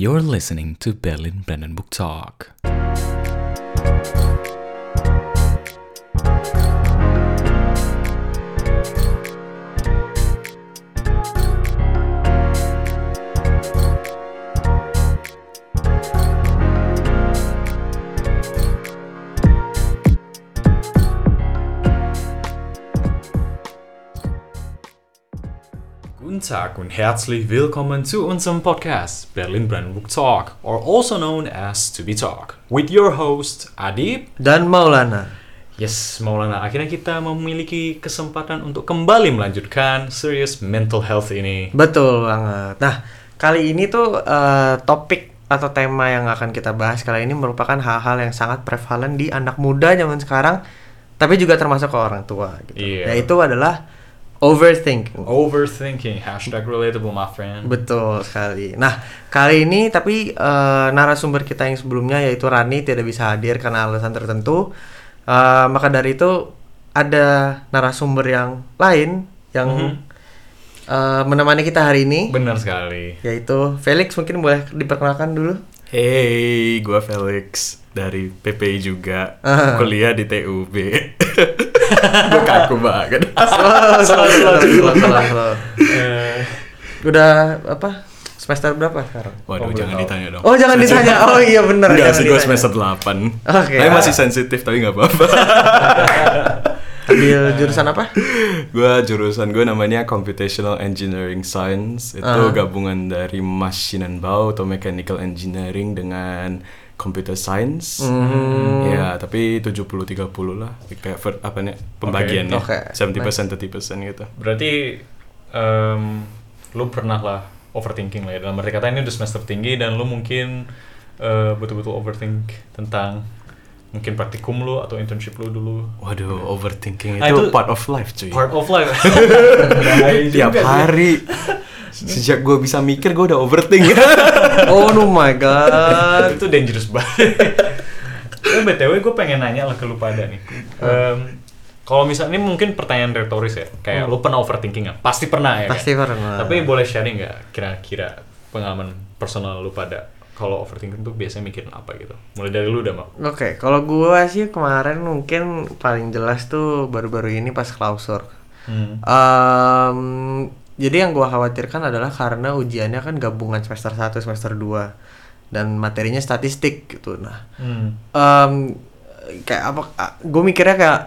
You're listening to Berlin Brandenburg Talk. Tag und herzlich willkommen zu unserem Podcast Berlin Brandenburg Talk, or also known as To Be Talk, with your host Adib. dan Maulana. Yes, Maulana, akhirnya kita memiliki kesempatan untuk kembali melanjutkan serious mental health ini. Betul banget. Nah, kali ini tuh eh, topik atau tema yang akan kita bahas kali ini merupakan hal-hal yang sangat prevalen di anak muda zaman sekarang, tapi juga termasuk ke orang tua. Gitu. Iya. Yaitu adalah overthinking. Overthinking, hashtag relatable my friend. Betul sekali. Nah, kali ini tapi eh, narasumber kita yang sebelumnya yaitu Rani tidak bisa hadir karena alasan tertentu. Eh, maka dari itu ada narasumber yang lain yang Mhm. eh, menemani kita hari ini. Benar sekali. yaitu Felix mungkin boleh diperkenalkan dulu Hey, gua Felix dari PPI juga, Ah. kuliah di TUB. gua kaku banget. slow, slow, slow, slow. Eh, udah apa semester berapa sekarang Waduh, Oh, jangan belum ditanya dong. oh jangan ditanya oh iya bener Enggak sih, gua ditanya. semester 8 Oke. Tapi masih sensitif, tapi nggak apa-apa. ambil jurusan apa gua jurusan gua namanya Computational Engineering Science. Itu Ah. gabungan dari Maschinenbau atau Mechanical Engineering dengan Computer Science. Hmm. Ya, tapi 70-30 lah. Kayak ver- apa nih, pembagiannya. Oke. 70% 30% gitu. berarti em, lu pernah lah overthinking lah ya. Dalam arti kata ini udah semester tinggi dan lu mungkin eh, betul-betul overthink tentang mungkin praktikum lu atau internship lu dulu. Waduh, overthinking itu, itu part of life cuy. Part of life. Tiap hari. Sejak gue bisa mikir, gue udah overthink. oh no my god itu dangerous banget. Eh, BTW gue pengen nanya lah ke lu pada nih. Em, kalau misalnya ini mungkin pertanyaan retoris ya, kayak lu pernah overthinking nggak? Pasti pernah ya. Hmm. Pasti kan? pernah. Tapi boleh sharing nggak kira-kira pengalaman personal lu pada kalau overthinking tuh biasanya mikirin apa gitu? Mulai dari lu udah mau. Oke, kalau gua sih kemarin mungkin paling jelas tuh baru-baru ini pas klausur. Hmm. Em, jadi yang gua khawatirkan adalah karena ujiannya kan gabungan semester 1 semester 2 dan materinya statistik gitu. Nah, Hmm. em, kayak apa gue mikirnya kayak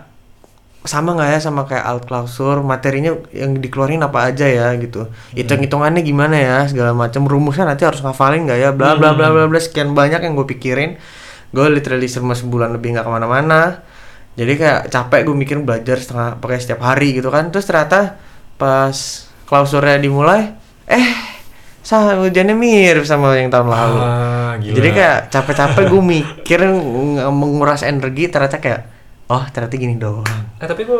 sama nggak ya sama kayak alt klausur materinya yang dikeluarin apa aja ya gitu. Hitung hitungannya gimana ya segala macam. Rumusnya nanti harus ngafalin nggak ya? Bla bla bla bla bla sekian banyak yang gue pikirin. Gue literally selama sebulan lebih nggak ke mana-mana. Jadi kayak capek gue mikir belajar setengah pakai setiap hari gitu kan. Terus ternyata pas klausurnya dimulai eh sama hujannya mirip sama yang tahun lalu Ah, gila. jadi kayak capek-capek gue mikir ng- menguras energi ternyata kayak oh ternyata gini doang. Eh tapi gue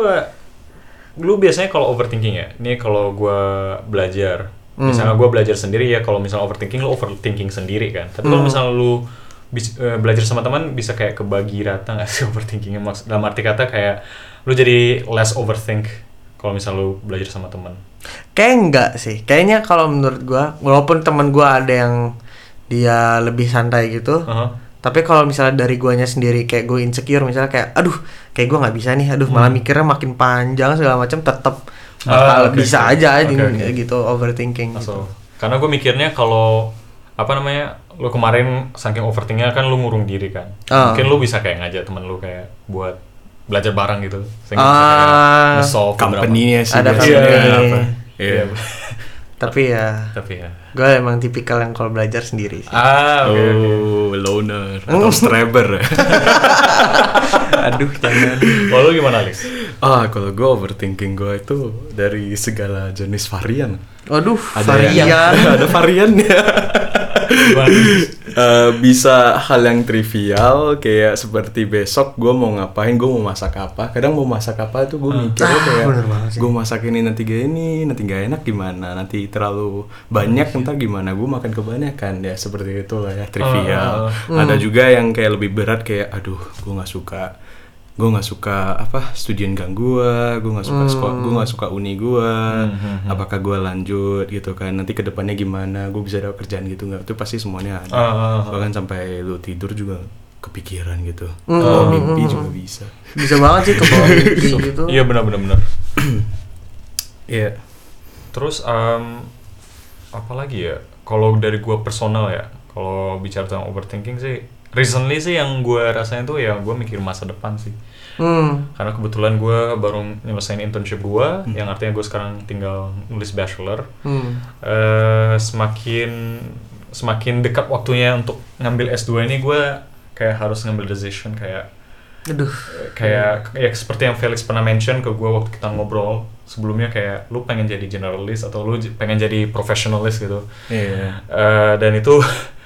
lu biasanya kalau overthinking ya ini kalau gue belajar Hmm. misalnya gue belajar sendiri ya kalau misalnya overthinking lu overthinking sendiri kan tapi kalau Hmm. misalnya lu bis- eh, belajar sama teman bisa kayak kebagi rata nggak sih overthinkingnya Maksud- dalam arti kata kayak lu jadi less overthink kalau misalnya lu belajar sama teman Kayak enggak sih. Kayaknya kalau menurut gua walaupun teman gua ada yang dia lebih santai gitu, Aha. tapi kalau misalnya dari guanya sendiri kayak gue insecure misalnya kayak aduh kayak gua nggak bisa nih, aduh malah mikirnya makin panjang segala macam tetap bakal Hmm. Ah, oke, bisa oke. aja ini oke. gitu overthinking gitu. So, karena gue mikirnya kalau apa namanya lu kemarin saking overthinkingnya kan lu ngurung diri kan Ah. mungkin lu bisa kayak ngajak temen lu kayak buat belajar bareng gitu sehingga Ah. nge-solve Company-nya sih Ada company. apa. Iya. Tapi ya tapi ya gue emang tipikal yang kalau belajar sendiri sih. ah oke oke. Oh, loner atau straber. Aduh jangan. kalau lu gimana Alex ah, kalau gue overthinking gue itu dari segala jenis varian. Waduh, Ada varian. yang ada variannya. Eh, bisa hal yang trivial kayak seperti besok gue mau ngapain gue mau masak apa. Kadang mau masak apa tuh gue mikirnya Ah, kayak bener banget sih. gue masak ini nanti gak ini nanti gak enak gimana nanti terlalu banyak ntar gimana gue makan kebanyakan. Ya seperti itu lah ya trivial. Ah, ada juga yang kayak lebih berat kayak aduh gue nggak suka gue nggak suka apa studian gang gue gue nggak suka sekolah gue nggak suka uni gue Hmm, apakah gue lanjut gitu kan. Nanti ke depannya gimana gue bisa dapat kerjaan gitu nggak. Itu pasti semuanya ada. Ah. bahkan sampai lu tidur juga kepikiran gitu. Hmm, Kalau hmm, mimpi hmm, juga bisa. Bisa banget sih ke bawah mimpi gitu. Iya benar benar benar. iya. Terus em, apa lagi ya? Kalau dari gua personal ya, kalau bicara tentang overthinking sih, recently sih yang gua rasain tuh ya gua mikir masa depan sih. hmm. Karena kebetulan gua baru nyelesain internship gua, yang artinya gue sekarang tinggal nulis bachelor. Hmm. eh semakin semakin dekat waktunya untuk ngambil S2 ini gua kayak harus ngambil decision kayak aduh kayak ya seperti yang Felix pernah mention ke gue waktu kita ngobrol sebelumnya kayak lu pengen jadi generalis atau lu pengen jadi professionalis gitu iya Eh, dan itu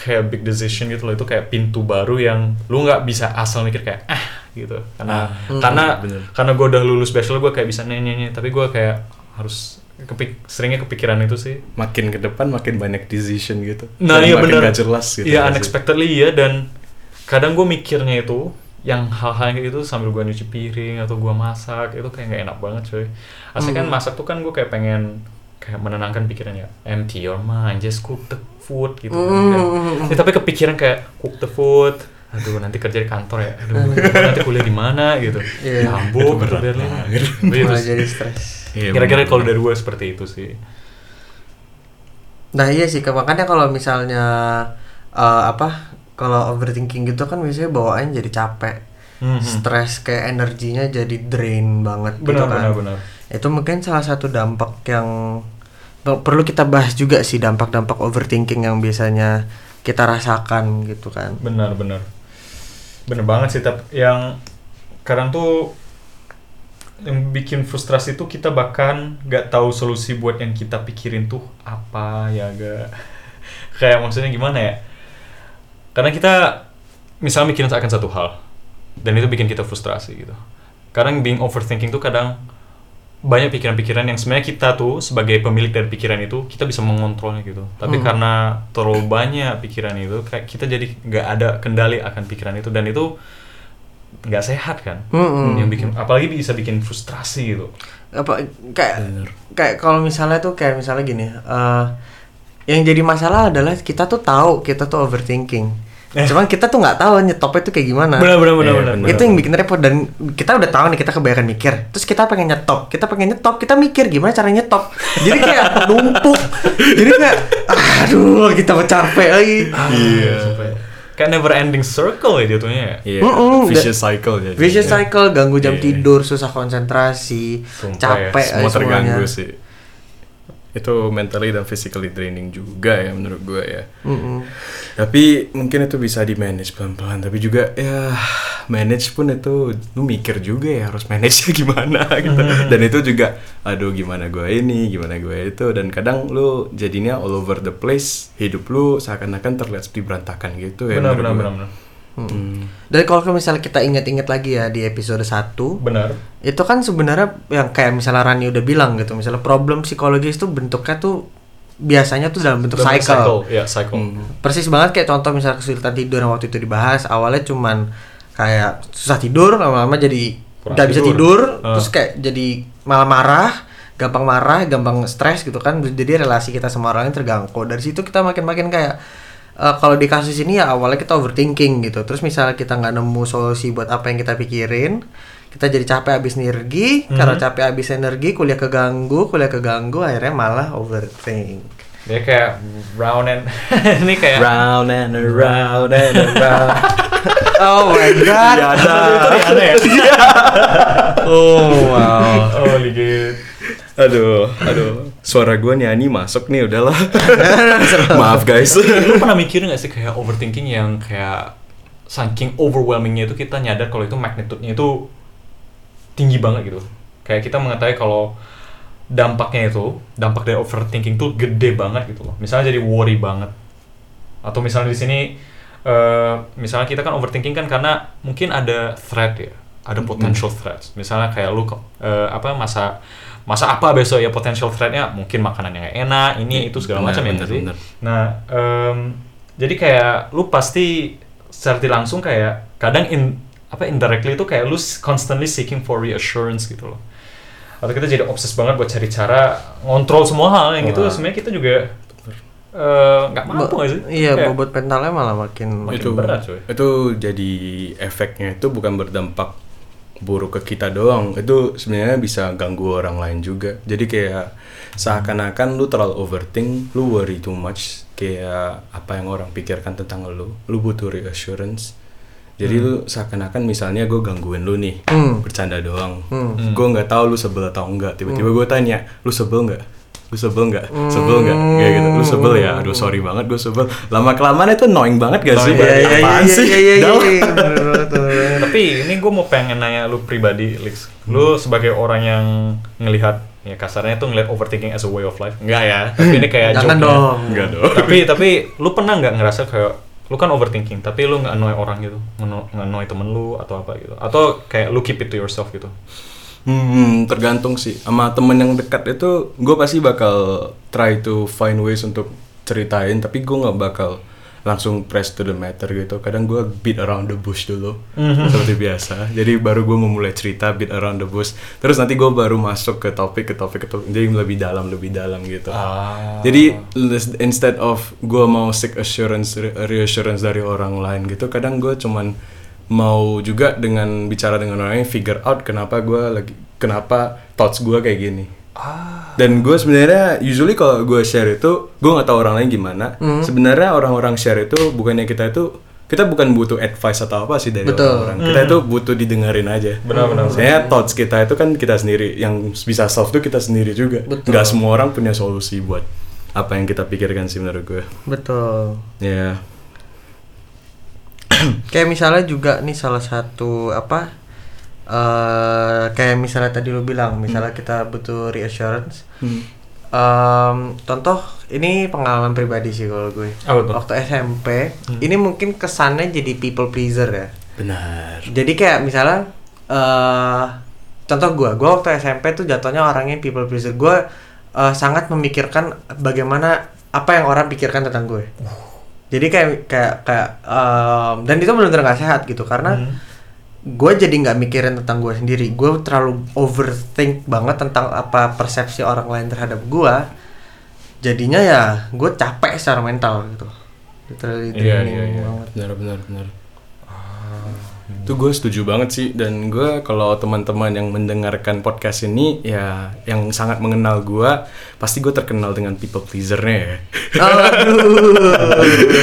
kayak big decision gitu loh. Itu kayak pintu baru yang lu nggak bisa asal mikir kayak ah gitu. Karena Ah, karena bener. karena gue udah lulus bachelor gue kayak bisa nyanyi tapi gue kayak harus kepik seringnya kepikiran itu sih. Makin ke depan makin banyak decision gitu. Nah Dan iya makin bener. gak jelas gitu Iya unexpectedly iya. Dan kadang gue mikirnya itu yang hal-hal yang kayak gitu sambil gue nyuci piring atau gue masak itu kayak nggak enak banget coy. Aslinya kan Hmm. masak tuh kan gue kayak pengen kayak menenangkan pikirannya. Empty your mind, just cook the food gitu. kan. Hmm. Kayak- Eh, tapi kepikiran kayak cook the food. Aduh nanti kerja di kantor ya. Aduh nanti kuliah di mana gitu. Iya. Nyambung Itu gitu berat Berlin. Iya, terus jadi stres Iya, Kira-kira kalau dari gue seperti itu sih. Nah iya sih, makanya kalau misalnya eh, apa kalau overthinking gitu kan biasanya bawaan jadi capek, Mhm. stres kayak energinya jadi drain banget gitu Benar kan. benar benar. Itu mungkin salah satu dampak yang per- perlu kita bahas juga sih dampak-dampak overthinking yang biasanya kita rasakan gitu kan. Benar, benar. Benar banget sih, tapi yang kadang tuh yang bikin frustrasi tuh kita bahkan nggak tahu solusi buat yang kita pikirin tuh apa ya gak kayak maksudnya gimana ya karena kita misalnya mikirin akan satu hal dan itu bikin kita frustrasi gitu kadang being overthinking tuh kadang banyak pikiran-pikiran yang sebenarnya kita tuh sebagai pemilik dari pikiran itu kita bisa mengontrolnya gitu tapi Hmm. karena terlalu banyak pikiran itu kayak kita jadi nggak ada kendali akan pikiran itu dan itu nggak sehat kan Mm-mm. yang bikin apalagi bisa bikin frustrasi gitu apa kayak Bener. kayak kalau misalnya tuh kayak misalnya gini eh yang jadi masalah adalah kita tuh tahu kita tuh overthinking cuman kita tuh nggak tahu nyetopnya tuh kayak gimana benar benar benar Iya, benar benar. itu yang bikin repot dan kita udah tahu nih kita kebanyakan mikir terus kita pengen nyetop kita pengen nyetop kita mikir gimana cara nyetop jadi kayak numpuk jadi kayak aduh kita capek lagi Iya. Sampai- kayak never ending circle ya jatuhnya ya Iya, Mm-mm, vicious cycle jadi. vicious cycle ganggu jam Iya. tidur susah konsentrasi Sumpah ya, capek Semua aja semuanya. terganggu sih. Itu mentally dan physically draining juga ya menurut gue ya. Mm-mm. Tapi mungkin itu bisa di manage pelan-pelan. Tapi juga ya manage pun itu lu mikir juga ya harus manage nya gimana gitu. Hmm. Dan itu juga aduh gimana gue ini, gimana gue itu. Dan kadang lu jadinya all over the place. Hidup lu seakan-akan terlihat seperti berantakan gitu ya. benar benar Hmm. Dan kalau misalnya kita ingat-ingat lagi ya di episode 1 benar itu kan sebenarnya yang kayak misalnya Rani udah bilang gitu misalnya problem psikologis itu bentuknya tuh biasanya tuh dalam bentuk Dalam cycle. ya cycle Hmm. persis banget kayak contoh misalnya kesulitan tidur yang waktu itu dibahas awalnya cuman kayak susah tidur lama-lama jadi nggak bisa tidur. Ah. terus kayak jadi malah marah gampang marah gampang stres gitu kan jadi relasi kita sama orang lain terganggu dari situ kita makin-makin kayak eh, kalau di kasus ini ya awalnya kita overthinking gitu. Terus misalnya kita nggak nemu solusi buat apa yang kita pikirin kita jadi capek habis energi. Mhm. karena capek habis energi kuliah keganggu kuliah keganggu akhirnya malah overthink. Dia kayak round and ini kayak Round and around and around. oh my god. Iya, ada. itu Rihanna ya. Oh wow. Oh ligit Aduh, aduh. Suara gue nyanyi masuk nih udahlah. Maaf guys. lu pernah mikir nggak sih kayak overthinking yang kayak saking overwhelmingnya itu kita nyadar kalau itu magnitude-nya itu tinggi banget gitu. Kayak kita mengetahui kalau dampaknya itu dampak dari overthinking tuh gede banget gitu loh. Misalnya jadi worry banget. Atau misalnya di sini eh, misalnya kita kan overthinking kan karena mungkin ada threat ya. Ada potential threats. Misalnya kayak lu eh, apa masa masa apa besok ya potential threatnya? Mungkin makanan yang enak ini itu segala macam ya sih? nah em, jadi kayak lu pasti secara langsung kayak kadang in apa indirectly itu kayak lu constantly seeking for reassurance gitu loh. Atau kita jadi obses banget buat cari cara ngontrol semua hal yang gitu Wah. sebenarnya kita juga eh, nggak mampu Ba- gak sih? Iya, Kayak- bobot mentalnya malah makin Makin itu berat, coy. itu jadi efeknya itu bukan berdampak buruk ke kita doang. Itu sebenarnya bisa ganggu orang lain juga. Jadi kayak seakan-akan lu terlalu overthink lu worry too much kayak apa yang orang pikirkan tentang lu lu butuh reassurance. Jadi lu seakan-akan misalnya gue gangguin lu nih Hmm. bercanda doang. Hmm. gue nggak tahu lu sebel atau enggak. Tiba-tiba gue tanya lu sebel nggak lu sebel nggak? Sebel nggak? Kayak gitu. Lu sebel ya? Aduh sorry banget gue sebel. Lama kelamaan itu annoying banget gak sih Oh, Iya, iya, iya, apaan iya, sih? iya, iya, Dah. iya, bener banget. tapi ini gue mau pengen nanya lu pribadi Lix. Lu sebagai orang yang ngelihat ya kasarnya tuh ngelihat overthinking as a way of life. Enggak ya tapi ini kayak Jangan joke-nya. dong. Enggak dong. tapi tapi lu pernah nggak ngerasa kayak lu kan overthinking tapi lu nggak annoy orang gitu? Nge- nge-annoy temen lu atau apa gitu? Atau kayak lu keep it to yourself gitu Hmm, tergantung sih. Sama temen yang dekat itu, gue pasti bakal try to find ways untuk ceritain, tapi gue nggak bakal langsung press to the matter gitu. Kadang gue beat around the bush dulu, seperti biasa. Jadi baru gue memulai cerita beat around the bush. Terus nanti gue baru masuk ke topik, ke topik, ke topik. Jadi lebih dalam, lebih dalam gitu. Ah. Jadi instead of gue mau seek assurance, re- reassurance dari orang lain gitu, kadang gue cuman mau juga dengan bicara dengan orang lain figure out kenapa gue lagi kenapa thoughts gue kayak gini. Dan gue sebenarnya usually kalau gue share itu gue nggak tahu orang lain gimana. Sebenarnya orang-orang share itu bukannya kita itu kita bukan butuh advice atau apa sih dari Betul. orang-orang. Kita itu butuh didengerin aja. Benar-benar. Saya thoughts kita itu kan kita sendiri yang bisa solve tuh kita sendiri juga. Betul. Nggak semua orang punya solusi buat apa yang kita pikirkan sih menurut gue. Betul. Ya. Kayak misalnya juga nih salah satu apa eh kayak misalnya tadi lu bilang, misalnya kita butuh reassurance. Hmm. Em, contoh ini pengalaman pribadi sih kalau gue. Tuh? Waktu SMP, ini mungkin kesannya jadi people pleaser ya. Benar. Jadi kayak misalnya eh contoh gue, gue waktu SMP tuh jatuhnya orangnya people pleaser. Gue eh, sangat memikirkan bagaimana apa yang orang pikirkan tentang gue. Jadi kayak kayak kayak em, dan itu benar-benar gak sehat gitu karena gue jadi nggak mikirin tentang gue sendiri. Gue terlalu overthink banget tentang apa persepsi orang lain terhadap gue. Jadinya ya gue capek secara mental gitu. Literally Iya, iya, iya. banget. Benar benar Itu gue setuju banget sih dan gue kalau teman-teman yang mendengarkan podcast ini ya yang sangat mengenal gue pasti gue terkenal dengan people pleasernya ya.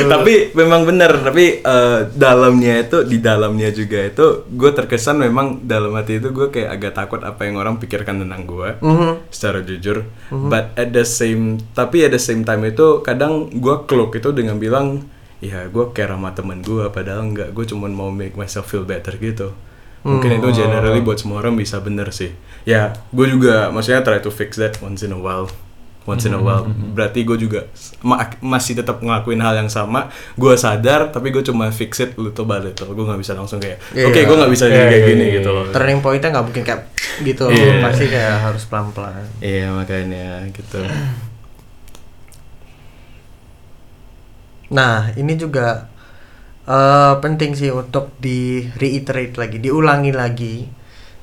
Tapi memang benar tapi eh, dalamnya itu di dalamnya juga itu gue terkesan memang dalam hati itu gue kayak agak takut apa yang orang pikirkan tentang gue Mhm. secara jujur but at the same tapi at the same time itu kadang gue cloak itu dengan bilang ya gue care sama temen gue padahal enggak. Gue cuman mau make myself feel better gitu. Mungkin itu generally buat semua orang bisa bener sih. Ya gue juga maksudnya try to fix that once in a while. Once in a while. berarti gue juga ma- masih tetap ngelakuin hal yang sama. Gue sadar tapi gue cuma fix it little by little gue nggak bisa langsung kayak Iya. oke gue nggak bisa jadi Iya, kayak iya, gini iya, gitu loh. Turning pointnya nggak mungkin kayak gitu. Iya. pasti kayak harus pelan pelan iya makanya gitu nah ini juga eh, penting sih untuk di reiterate lagi diulangi lagi.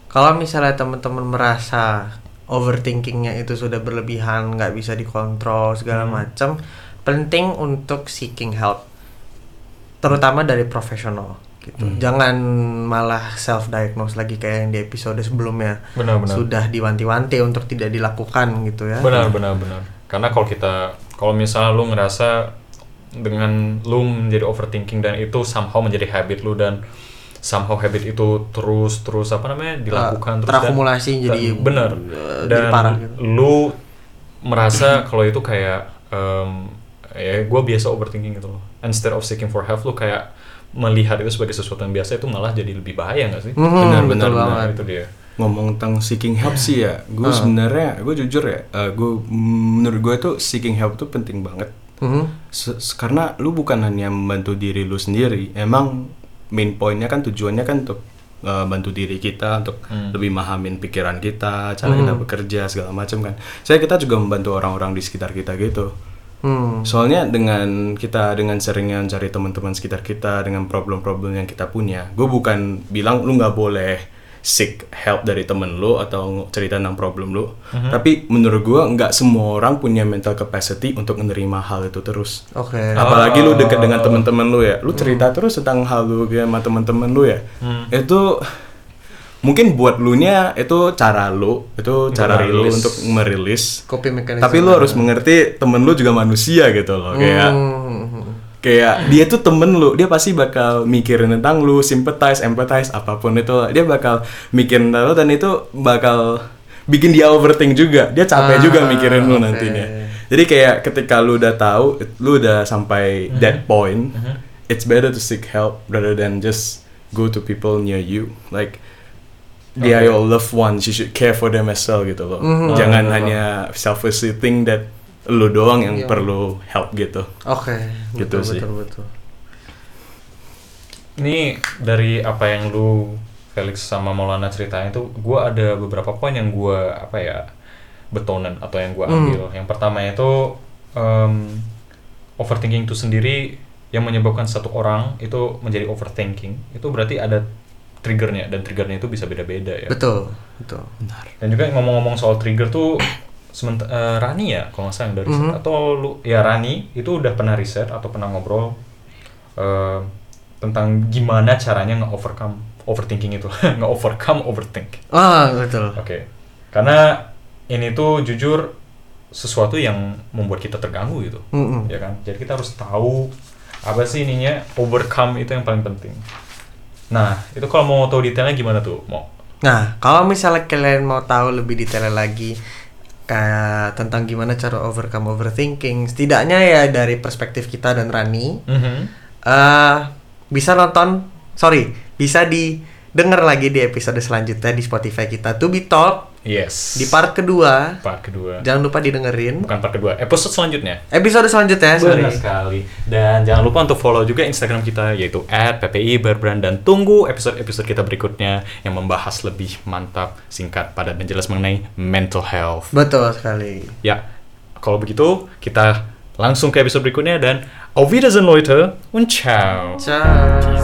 Kalau misalnya teman-teman merasa overthinkingnya itu sudah berlebihan nggak bisa dikontrol segala macam penting untuk seeking help. Terutama dari profesional gitu. Jangan malah self diagnose lagi kayak yang di episode sebelumnya. Benar-benar sudah diwanti-wanti untuk tidak dilakukan gitu ya. benar benar benar. Karena kalau kita kalau misalnya lu ngerasa dengan lu menjadi overthinking dan itu somehow menjadi habit lu dan somehow habit itu terus terus apa namanya dilakukan terus dan- terakumulasi jadi dan- bener eh, dan jadi parah gitu. lu merasa kalau itu kayak em, ya gue biasa overthinking gitu loh instead of seeking for help lu kayak melihat itu sebagai sesuatu yang biasa itu malah jadi lebih bahaya nggak sih Benar, betul benar, benar. banget. itu dia ngomong tentang seeking help sih ya gue Ah. sebenarnya gue jujur ya eh, gue menurut gue tuh seeking help tuh penting banget Mhm. Se- se- karena lu bukan hanya membantu diri lu sendiri emang main pointnya kan tujuannya kan untuk eh, bantu diri kita untuk Hmm. lebih mahamin pikiran kita cara kita bekerja segala macam kan saya kita juga membantu orang-orang di sekitar kita gitu Hmm. Soalnya dengan kita dengan seringnya cari teman-teman sekitar kita dengan problem-problem yang kita punya, gue bukan bilang lu nggak boleh seek help dari temen lu atau cerita tentang problem lu, tapi menurut gue nggak semua orang punya mental capacity untuk menerima hal itu terus. Oke. Apalagi lu deket dengan teman-teman lu ya, lu cerita terus tentang hal lu sama teman-teman lu ya, itu mungkin buat lu nya itu cara lu, itu cara lu untuk merilis. Tapi lu harus mengerti temen lu juga manusia gitu loh kayak Hmm. Kayak dia tuh temen lu dia pasti bakal mikirin tentang lu sympathize empathize apa pun itu. Dia bakal mikirin tentang lu dan itu bakal bikin dia overthink juga. Dia capek Ah, juga mikirin lu oke. nantinya. Jadi kayak ketika lu udah tahu lu udah sampai that point it's better to seek help rather than just go to people near you. Like they are your loved ones. You should care for them as well gitu loh. Mhm. jangan Oh, hanya selfishly think that lu doang yang Iya. perlu help gitu Oke. Gitu betul, sih. Betul betul. Ini dari apa yang lu Felix sama Maulana ceritain itu, gua ada beberapa poin yang gua apa ya betonan atau yang gua ambil. Yang pertama itu em, overthinking itu sendiri yang menyebabkan satu orang itu menjadi overthinking itu berarti ada triggernya dan triggernya itu bisa beda-beda ya. Betul. Betul. Dan juga ngomong-ngomong soal trigger tuh sement eh, Rani ya kalau nggak salah yang dari riset. Mhm. atau lu ya Rani itu udah pernah riset atau pernah ngobrol eh, tentang gimana caranya nge-overcome overthinking itu nge-overcome overthink. Ah betul. Oke. Karena ini tuh jujur sesuatu yang membuat kita terganggu gitu. Mm-mm. Ya kan? Jadi kita harus tahu apa sih ininya overcome itu yang paling penting. Nah, itu kalau mau tahu detailnya gimana tuh? Mau Nah, kalau misalnya kalian mau tahu lebih detail lagi kayak tentang gimana cara overcome overthinking, setidaknya ya dari perspektif kita dan Rani, Mhm. eh bisa nonton, sorry, bisa didengar lagi di episode selanjutnya di Spotify kita To Be Talk Yes. di part kedua. part kedua. Jangan lupa didengerin. Bukan part kedua, episode selanjutnya. Episode selanjutnya, sorry. Benar sekali. Dan jangan lupa untuk follow juga Instagram kita yaitu @ppi berbrand dan tunggu episode-episode kita berikutnya yang membahas lebih mantap, singkat, padat dan jelas mengenai mental health. Betul sekali. Ya, kalau begitu kita langsung ke episode berikutnya dan Auf Wiedersehen Leute und ciao. Ciao.